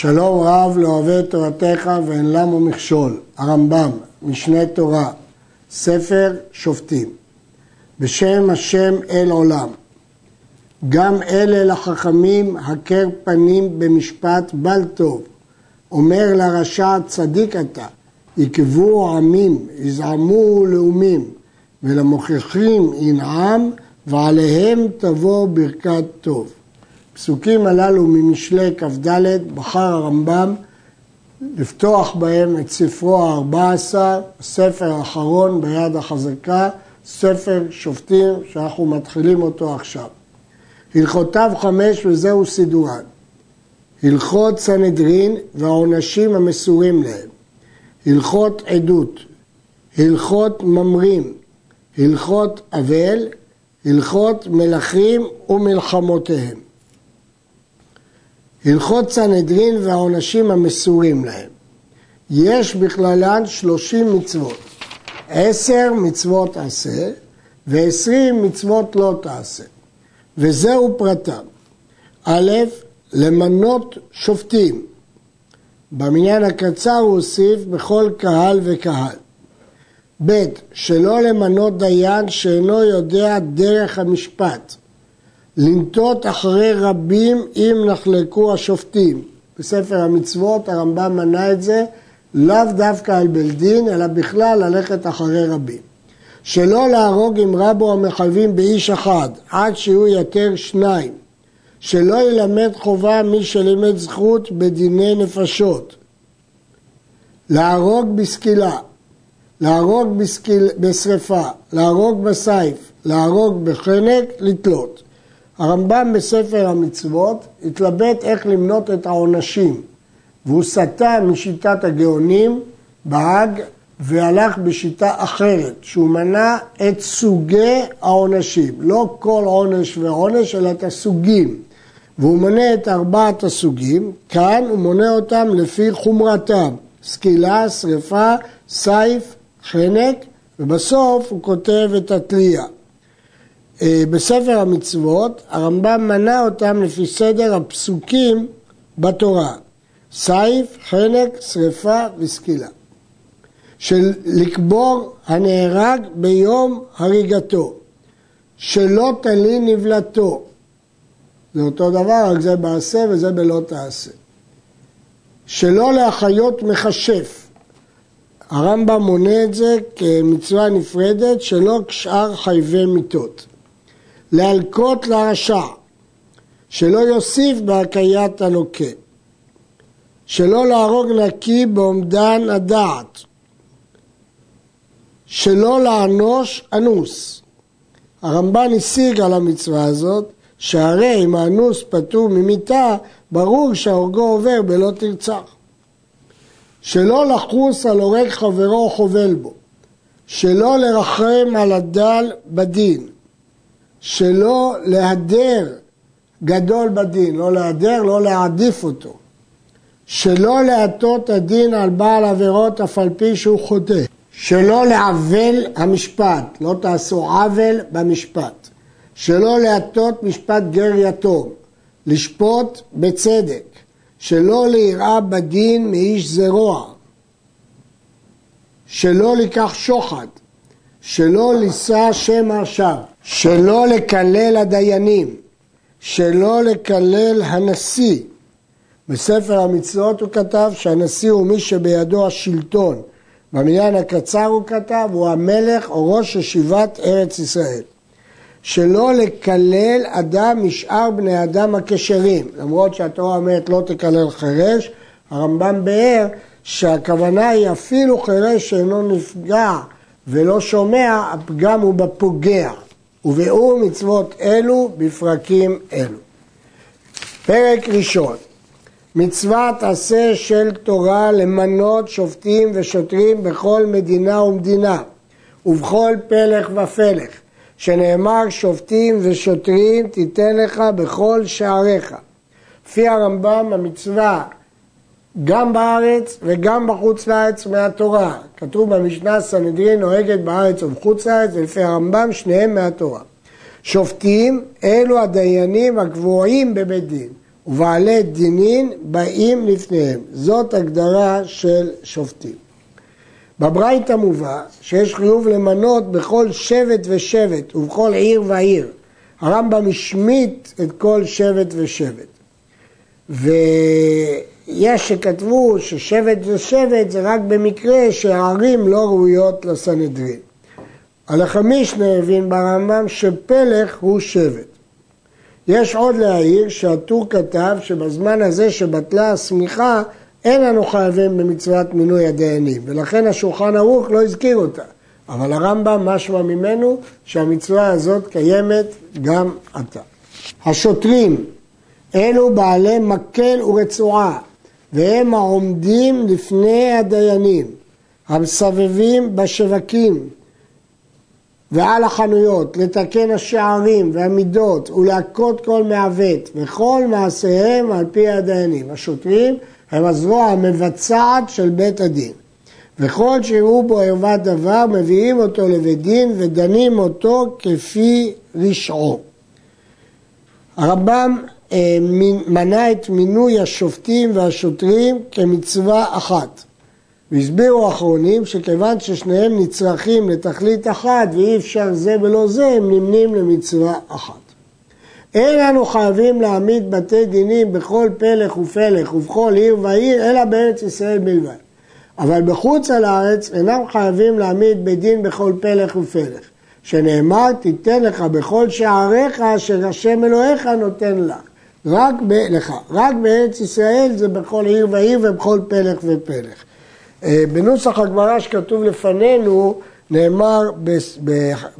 שלום רב לא אוהב את תורתך ואין למו מכשול. הרמב"ם, משנה תורה, ספר שופטים. בשם השם אל עולם. גם אלה לחכמים הכר פנים במשפט בל טוב. אומר לרשע צדיק אתה, יקבו עמים, יזעמו לאומים, ולמוכיחים ינעם, ועליהם תבוא ברכת טוב. הפסוקים הללו ממשלי כ"ד בחר הרמב"ם לפתוח בהם את ספרו ה-14, הספר האחרון ביד החזקה, ספר שופטים שאנחנו מתחילים אותו עכשיו. הלכותיו חמש וזהו סידורן. הלכות סנהדרין והעונשים המסורים להם. הלכות עדות, הלכות ממרים, הלכות אבל, הלכות מלכים ומלחמותיהם. הלכות סנהדרין והעונשים המסורים להם. יש בכללן שלושים מצוות. עשר מצוות עשה ועשרים מצוות לא תעשה. וזהו פרטם. א', למנות שופטים. במניין הקצר הוא הוסיף בכל קהל וקהל. ב', שלא למנות דיין שאינו יודע דרך המשפט. לנטות אחרי רבים אם נחלקו השופטים. בספר המצוות הרמב"ם מנה את זה לאו דווקא על בלדין, אלא בכלל ללכת אחרי רבים. שלא להרוג אם רבו המחייבים באיש אחד, עד שיהיו יותר שניים. שלא ילמד חובה מי שלימד זכות בדיני נפשות. להרוג בסקילה, להרוג בסקיל, בשרפה, להרוג בסייף, להרוג בחנק, לתלות. הרמב"ם בספר המצוות התלבט איך למנות את העונשים והוא סטה משיטת הגאונים בהאג והלך בשיטה אחרת, שהוא מנה את סוגי העונשים, לא כל עונש ועונש אלא את הסוגים. והוא מונה את ארבעת הסוגים, כאן הוא מונה אותם לפי חומרתם, סקילה, שרפה, סייף, חנק ובסוף הוא כותב את התלייה. אה, בספר המצוות הרמב"ם מנה אותם לפי סדר הפסוקים בתורה, סייף, חנק, שרפה וסקילה. של לקבור הנהרג ביום הריגתו, שלא תלין נבלתו. זה אותו דבר, רק זה בעשה וזה בלא תעשה. שלא להחיות מכשף. הרמב"ם מונה את זה כמצווה נפרדת שלא כשאר חייבי מיתות. להלקות לרשע, שלא יוסיף בהקיית הלוקה, שלא להרוג נקי בעומדן הדעת, שלא לענוש אנוס. הרמב"ן השיג על המצווה הזאת, שהרי אם האנוס פטור ממיתה, ברור שהורגו עובר בלא תרצח. שלא לחוס על הורג חברו או חובל בו, שלא לרחם על הדל בדין, שלא להדר גדול בדין, לא להדר, לא להעדיף אותו. שלא להטות הדין על בעל עבירות אף על פי שהוא חוטא. שלא לעוול המשפט, לא תעשו עוול במשפט. שלא להטות משפט גר יתום. לשפוט בצדק. שלא ליראה בדין מאיש זרוע. שלא לקח שוחד. שלא לישא שם הרשע. שלא לקלל הדיינים, שלא לקלל הנשיא. בספר המצוות הוא כתב שהנשיא הוא מי שבידו השלטון. במניין הקצר הוא כתב, הוא המלך או ראש ישיבת ארץ ישראל. שלא לקלל אדם משאר בני אדם הכשרים. למרות שהתורה אומרת לא תקלל חירש, הרמב"ם באר שהכוונה היא אפילו חירש שאינו נפגע ולא שומע, הפגם הוא בפוגע. וביאור מצוות אלו בפרקים אלו. פרק ראשון, מצוות עשה של תורה למנות שופטים ושוטרים בכל מדינה ומדינה ובכל פלך ופלך, שנאמר שופטים ושוטרים תיתן לך בכל שעריך. לפי הרמב"ם המצווה גם בארץ וגם בחוץ לארץ מהתורה. כתוב במשנה סנהדרין נוהגת בארץ ובחוץ לארץ, ולפי הרמב"ם שניהם מהתורה. שופטים אלו הדיינים הקבועים בבית דין, ובעלי דינין באים לפניהם. זאת הגדרה של שופטים. בברייתא מובא שיש חיוב למנות בכל שבט ושבט ובכל עיר ועיר. הרמב"ם השמיט את כל שבט ושבט. ויש שכתבו ששבט ושבט זה רק במקרה שהערים לא ראויות לסנהדרין. הלחמישנה הבין ברמב"ם שפלך הוא שבט. יש עוד להעיר שהטור כתב שבזמן הזה שבטלה השמיכה אין אנו חייבים במצוות מינוי הדיינים ולכן השולחן ערוך לא הזכיר אותה אבל הרמב"ם משמע ממנו שהמצווה הזאת קיימת גם עתה. השוטרים אלו בעלי מקל ורצועה והם העומדים לפני הדיינים המסבבים בשווקים ועל החנויות, לתקן השערים והמידות ולהכות כל מעוות וכל מעשיהם על פי הדיינים. השוטרים הם הזרוע המבצעת של בית הדין. וכל שיראו בו ערוות דבר מביאים אותו לבית דין ודנים אותו כפי רשעו. הרמב"ם מנה את מינוי השופטים והשוטרים כמצווה אחת. והסבירו האחרונים שכיוון ששניהם נצרכים לתכלית אחת ואי אפשר זה ולא זה, הם נמנים למצווה אחת. אין אנו חייבים להעמיד בתי דינים בכל פלך ופלך ובכל עיר ועיר, אלא בארץ ישראל בלבד. אבל בחוץ על הארץ אינם חייבים להעמיד בית דין בכל פלך ופלך. שנאמר, תיתן לך בכל שעריך אשר השם אלוהיך נותן לך. רק ב, לך. רק בארץ ישראל זה בכל עיר ועיר ובכל פלך ופלך. אה, בנוסח הגמרא שכתוב לפנינו, נאמר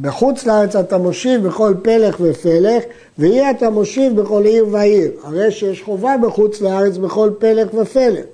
בחוץ לארץ אתה מושיב בכל פלך ופלך, ואי אתה מושיב בכל עיר ועיר. הרי שיש חובה בחוץ לארץ בכל פלך ופלך.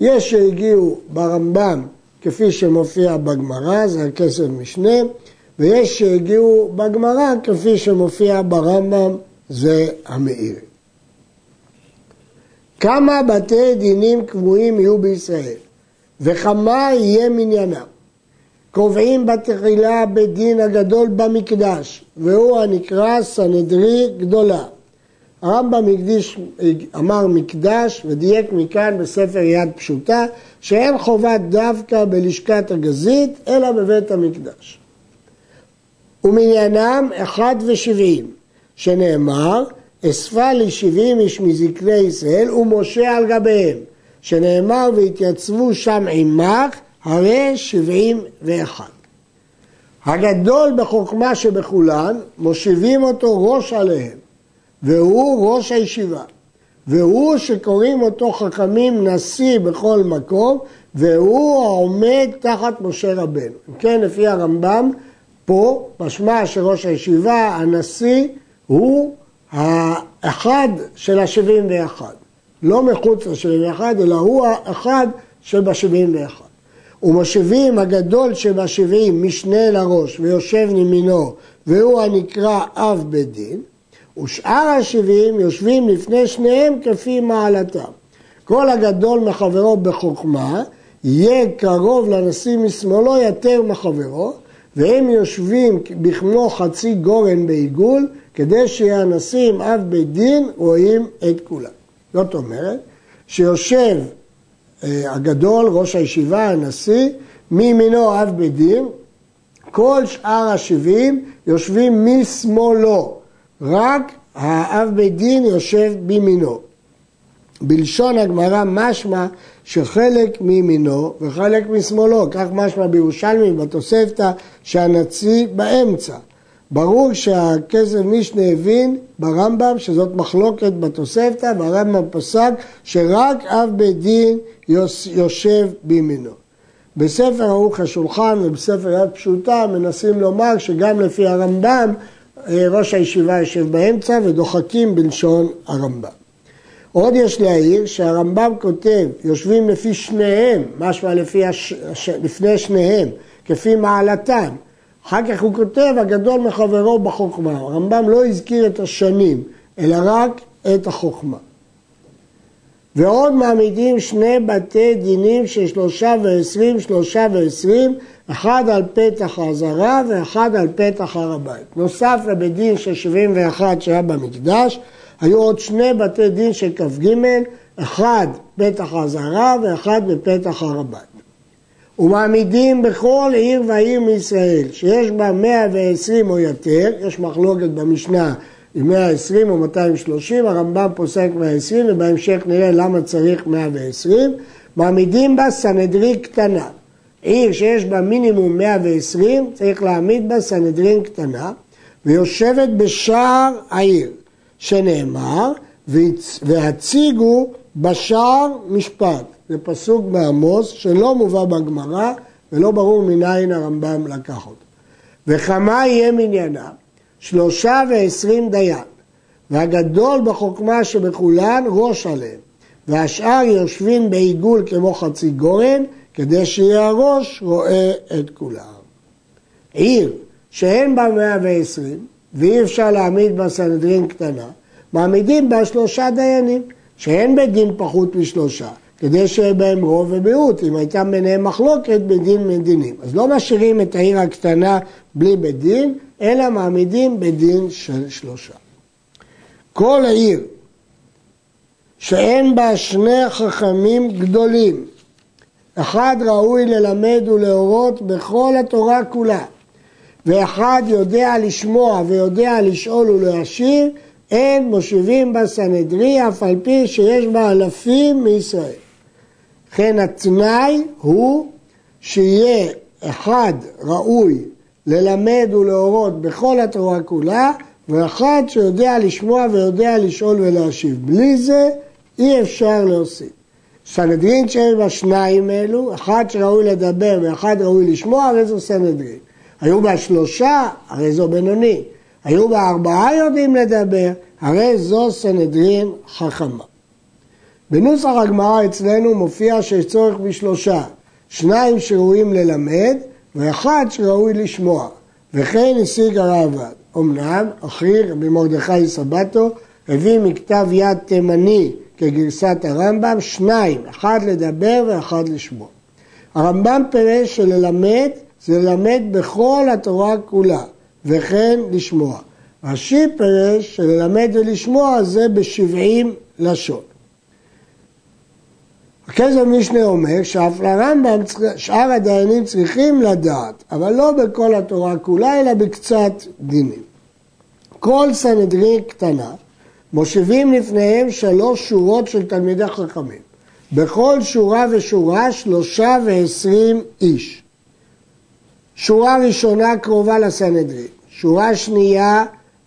יש שהגיעו ברמב"ם כפי שמופיע בגמרא, זה הכסף משנה, ויש שהגיעו בגמרא כפי שמופיע ברמב"ם, זה המאיר. כמה בתי דינים קבועים יהיו בישראל? וכמה יהיה מניינם. קובעים בתחילה בדין הגדול במקדש, והוא הנקרא סנהדרי גדולה. הרמב"ם הקדיש, אמר מקדש ודייק מכאן בספר יד פשוטה שאין חובת דווקא בלשכת הגזית אלא בבית המקדש. ומניינם אחד ושבעים שנאמר אספה לי שבעים איש מזקני ישראל ומשה על גביהם שנאמר והתייצבו שם עמך, הרי שבעים ואחד. הגדול בחוכמה שבכולן, מושיבים אותו ראש עליהם, והוא ראש הישיבה. והוא שקוראים אותו חכמים נשיא בכל מקום, והוא העומד תחת משה רבנו. כן, לפי הרמב"ם, פה משמע שראש הישיבה, הנשיא, הוא האחד של השבעים ואחד. לא מחוץ ל-71, אלא הוא האחד שב-71. ומושיבים הגדול שב-70 משנה לראש ויושב לימינו, והוא הנקרא אב בית דין, ושאר השבעים יושבים לפני שניהם כפי מעלתם. כל הגדול מחברו בחוכמה, יהיה קרוב לנשיא משמאלו יותר מחברו, והם יושבים בכמו חצי גורן בעיגול, כדי שיהיה הנשיא עם אב בית דין רואים את כולם. זאת אומרת שיושב אה, הגדול, ראש הישיבה, הנשיא, מימינו אב בית דין, כל שאר השבעים יושבים משמאלו, רק האב בית דין יושב בימינו. בלשון הגמרא משמע שחלק מימינו וחלק משמאלו, כך משמע בירושלמי בתוספתא שהנשיא באמצע. ברור שהכסף משנה הבין ברמב"ם שזאת מחלוקת בתוספתא והרמב"ם פסק שרק אב בית דין יושב בימינו. בספר ערוך השולחן ובספר יד פשוטה מנסים לומר שגם לפי הרמב"ם אה, ראש הישיבה יושב באמצע ודוחקים בלשון הרמב"ם. עוד יש להעיר שהרמב"ם כותב יושבים לפי שניהם, משמע לפי הש... לפני שניהם, כפי מעלתם, אחר כך הוא כותב, הגדול מחברו בחוכמה. הרמב"ם לא הזכיר את השנים, אלא רק את החוכמה. ועוד מעמידים שני בתי דינים של שלושה ועשרים, שלושה ועשרים, אחד על פתח האזהרה ואחד על פתח הר הבית. נוסף לבית דין של שבעים ואחת שהיה במקדש, היו עוד שני בתי דין של כ"ג, אחד פתח הזרה ואחד בפתח הרבן. ומעמידים בכל עיר ועיר מישראל שיש בה 120 או יותר, יש מחלוקת במשנה עם 120 או 230, הרמב"ם פוסק 120 ובהמשך נראה למה צריך 120, מעמידים בה סנהדרין קטנה. עיר שיש בה מינימום 120, צריך להעמיד בה סנהדרין קטנה, ויושבת בשער העיר, שנאמר, והציגו בשער משפט. זה פסוק בעמוס שלא מובא בגמרא ולא ברור מניין הרמב"ם לקח אותו. וכמה יהיה מניינה? שלושה ועשרים דיין, והגדול בחוכמה שבכולן ראש עליהם, והשאר יושבים בעיגול כמו חצי גורן, כדי שיהיה הראש רואה את כולם. עיר שאין בה מאה ועשרים, ואי אפשר להעמיד בה סנהדרין קטנה, מעמידים בה שלושה דיינים, שאין בית דין פחות משלושה, כדי שיהיה בהם רוב ומיעוט, אם הייתה ביניהם מחלוקת בדין מדינים. אז לא משאירים את העיר הקטנה בלי בית דין, אלא מעמידים בדין של שלושה. כל עיר שאין בה שני חכמים גדולים, אחד ראוי ללמד ולהורות בכל התורה כולה, ואחד יודע לשמוע ויודע לשאול ולהשיב, אין מושיבים בסנהדרי אף על פי שיש בה אלפים מישראל. לכן התנאי הוא שיהיה אחד ראוי ללמד ולהורות בכל התורה כולה, ואחד שיודע לשמוע ויודע לשאול ולהשיב. בלי זה אי אפשר להוסיף. סנהדרין שיש בה שניים אלו, אחד שראוי לדבר ואחד ראוי לשמוע, הרי זו סנהדרין. היו בה שלושה, הרי זו בינוני. היו בה ארבעה יודעים לדבר, הרי זו סנהדרין חכמה. בנוסח הגמרא אצלנו מופיע שיש צורך בשלושה, שניים שראויים ללמד ואחד שראוי לשמוע, וכן השיג הרעב"ד. אמנם, אחי רבי מרדכי סבתו הביא מכתב יד תימני כגרסת הרמב"ם, שניים, אחד לדבר ואחד לשמוע. הרמב"ם פירש שללמד זה ללמד בכל התורה כולה, וכן לשמוע. רש"י פירש שללמד ולשמוע זה בשבעים לשון. הכסף משנה אומר שאף לרמב"ם שאר הדיינים צריכים לדעת, אבל לא בכל התורה כולה, אלא בקצת דינים. כל סנהדרין קטנה מושיבים לפניהם שלוש שורות של תלמידי חכמים. בכל שורה ושורה שלושה ועשרים איש. שורה ראשונה קרובה לסנהדרין, שורה שנייה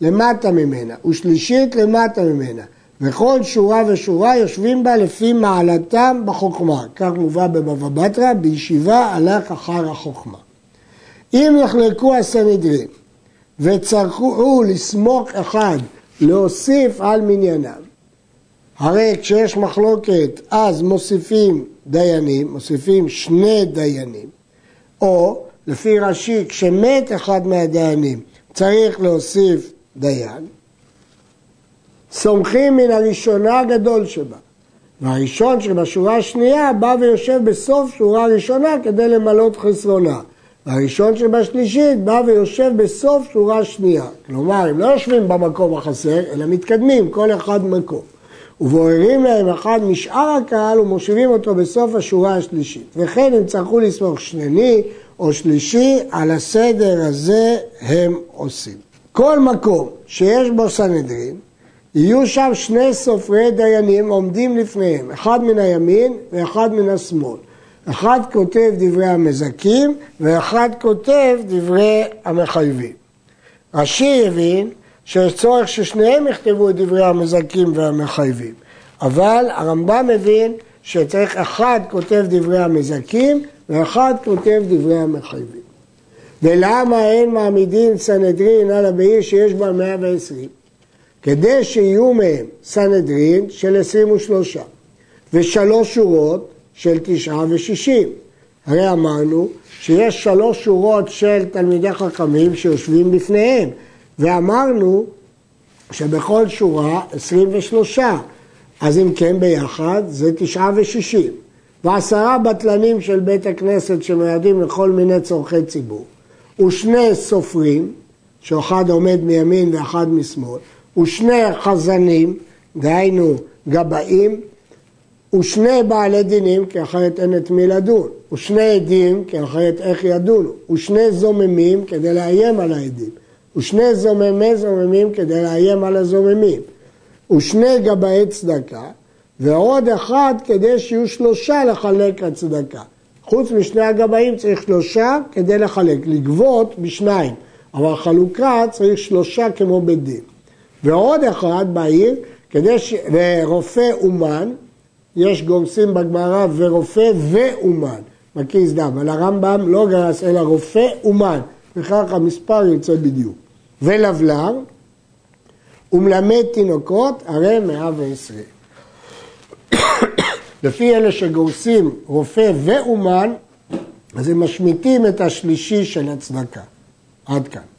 למטה ממנה, ושלישית למטה ממנה. וכל שורה ושורה יושבים בה לפי מעלתם בחוכמה. כך מובא בבבא בתרא, בישיבה הלך אחר החוכמה. אם יחלקו הסנהדרין וצרכו לסמוך אחד להוסיף על מניינם, הרי כשיש מחלוקת אז מוסיפים דיינים, מוסיפים שני דיינים, או לפי רש"י כשמת אחד מהדיינים צריך להוסיף דיין, סומכים מן הראשונה הגדול שבה. והראשון שבשורה השנייה בא ויושב בסוף שורה ראשונה כדי למלות חסרונה. והראשון שבשלישית בא ויושב בסוף שורה שנייה. כלומר, הם לא יושבים במקום החסר, אלא מתקדמים, כל אחד מקום. ובוררים להם אחד משאר הקהל ומושיבים אותו בסוף השורה השלישית. וכן הם צריכו לסמוך שני או שלישי, על הסדר הזה הם עושים. כל מקום שיש בו סנהדרין, יהיו שם שני סופרי דיינים עומדים לפניהם, אחד מן הימין ואחד מן השמאל. אחד כותב דברי המזכים ואחד כותב דברי המחייבים. רש"י הבין שיש צורך ששניהם יכתבו את דברי המזכים והמחייבים, אבל הרמב"ם מבין שצריך אחד כותב דברי המזכים ואחד כותב דברי המחייבים. ולמה אין מעמידים סנהדרין על הבעיר שיש בה 120? כדי שיהיו מהם סנהדרין של 23 ושלוש שורות של תשעה ושישים. הרי אמרנו שיש שלוש שורות של תלמידי חכמים שיושבים בפניהם, ואמרנו שבכל שורה 23, אז אם כן ביחד זה תשעה ושישים. ועשרה בטלנים של בית הכנסת שמיועדים לכל מיני צורכי ציבור, ושני סופרים, שאחד עומד מימין ואחד משמאל, ושני חזנים, דהיינו גבאים, ושני בעלי דינים, כי אחרת אין את מי לדון, ושני עדים, כי אחרת איך ידונו, ושני זוממים כדי לאיים על העדים, ושני זוממי זוממים כדי לאיים על הזוממים, ושני גבאי צדקה, ועוד אחד כדי שיהיו שלושה לחלק הצדקה. חוץ משני הגבאים צריך שלושה כדי לחלק, לגבות בשניים, אבל חלוקה צריך שלושה כמו בית דין. ועוד אחד בעיר, כדי ש... ורופא אומן, יש גורסים בגמרא ורופא ואומן, מקיס דם, אבל הרמב"ם לא גרס אלא רופא אומן, וכך המספר יוצא בדיוק. ולבלר, ומלמד תינוקות, הרי מאה ועשרים. לפי אלה שגורסים רופא ואומן, אז הם משמיטים את השלישי של הצדקה. עד כאן.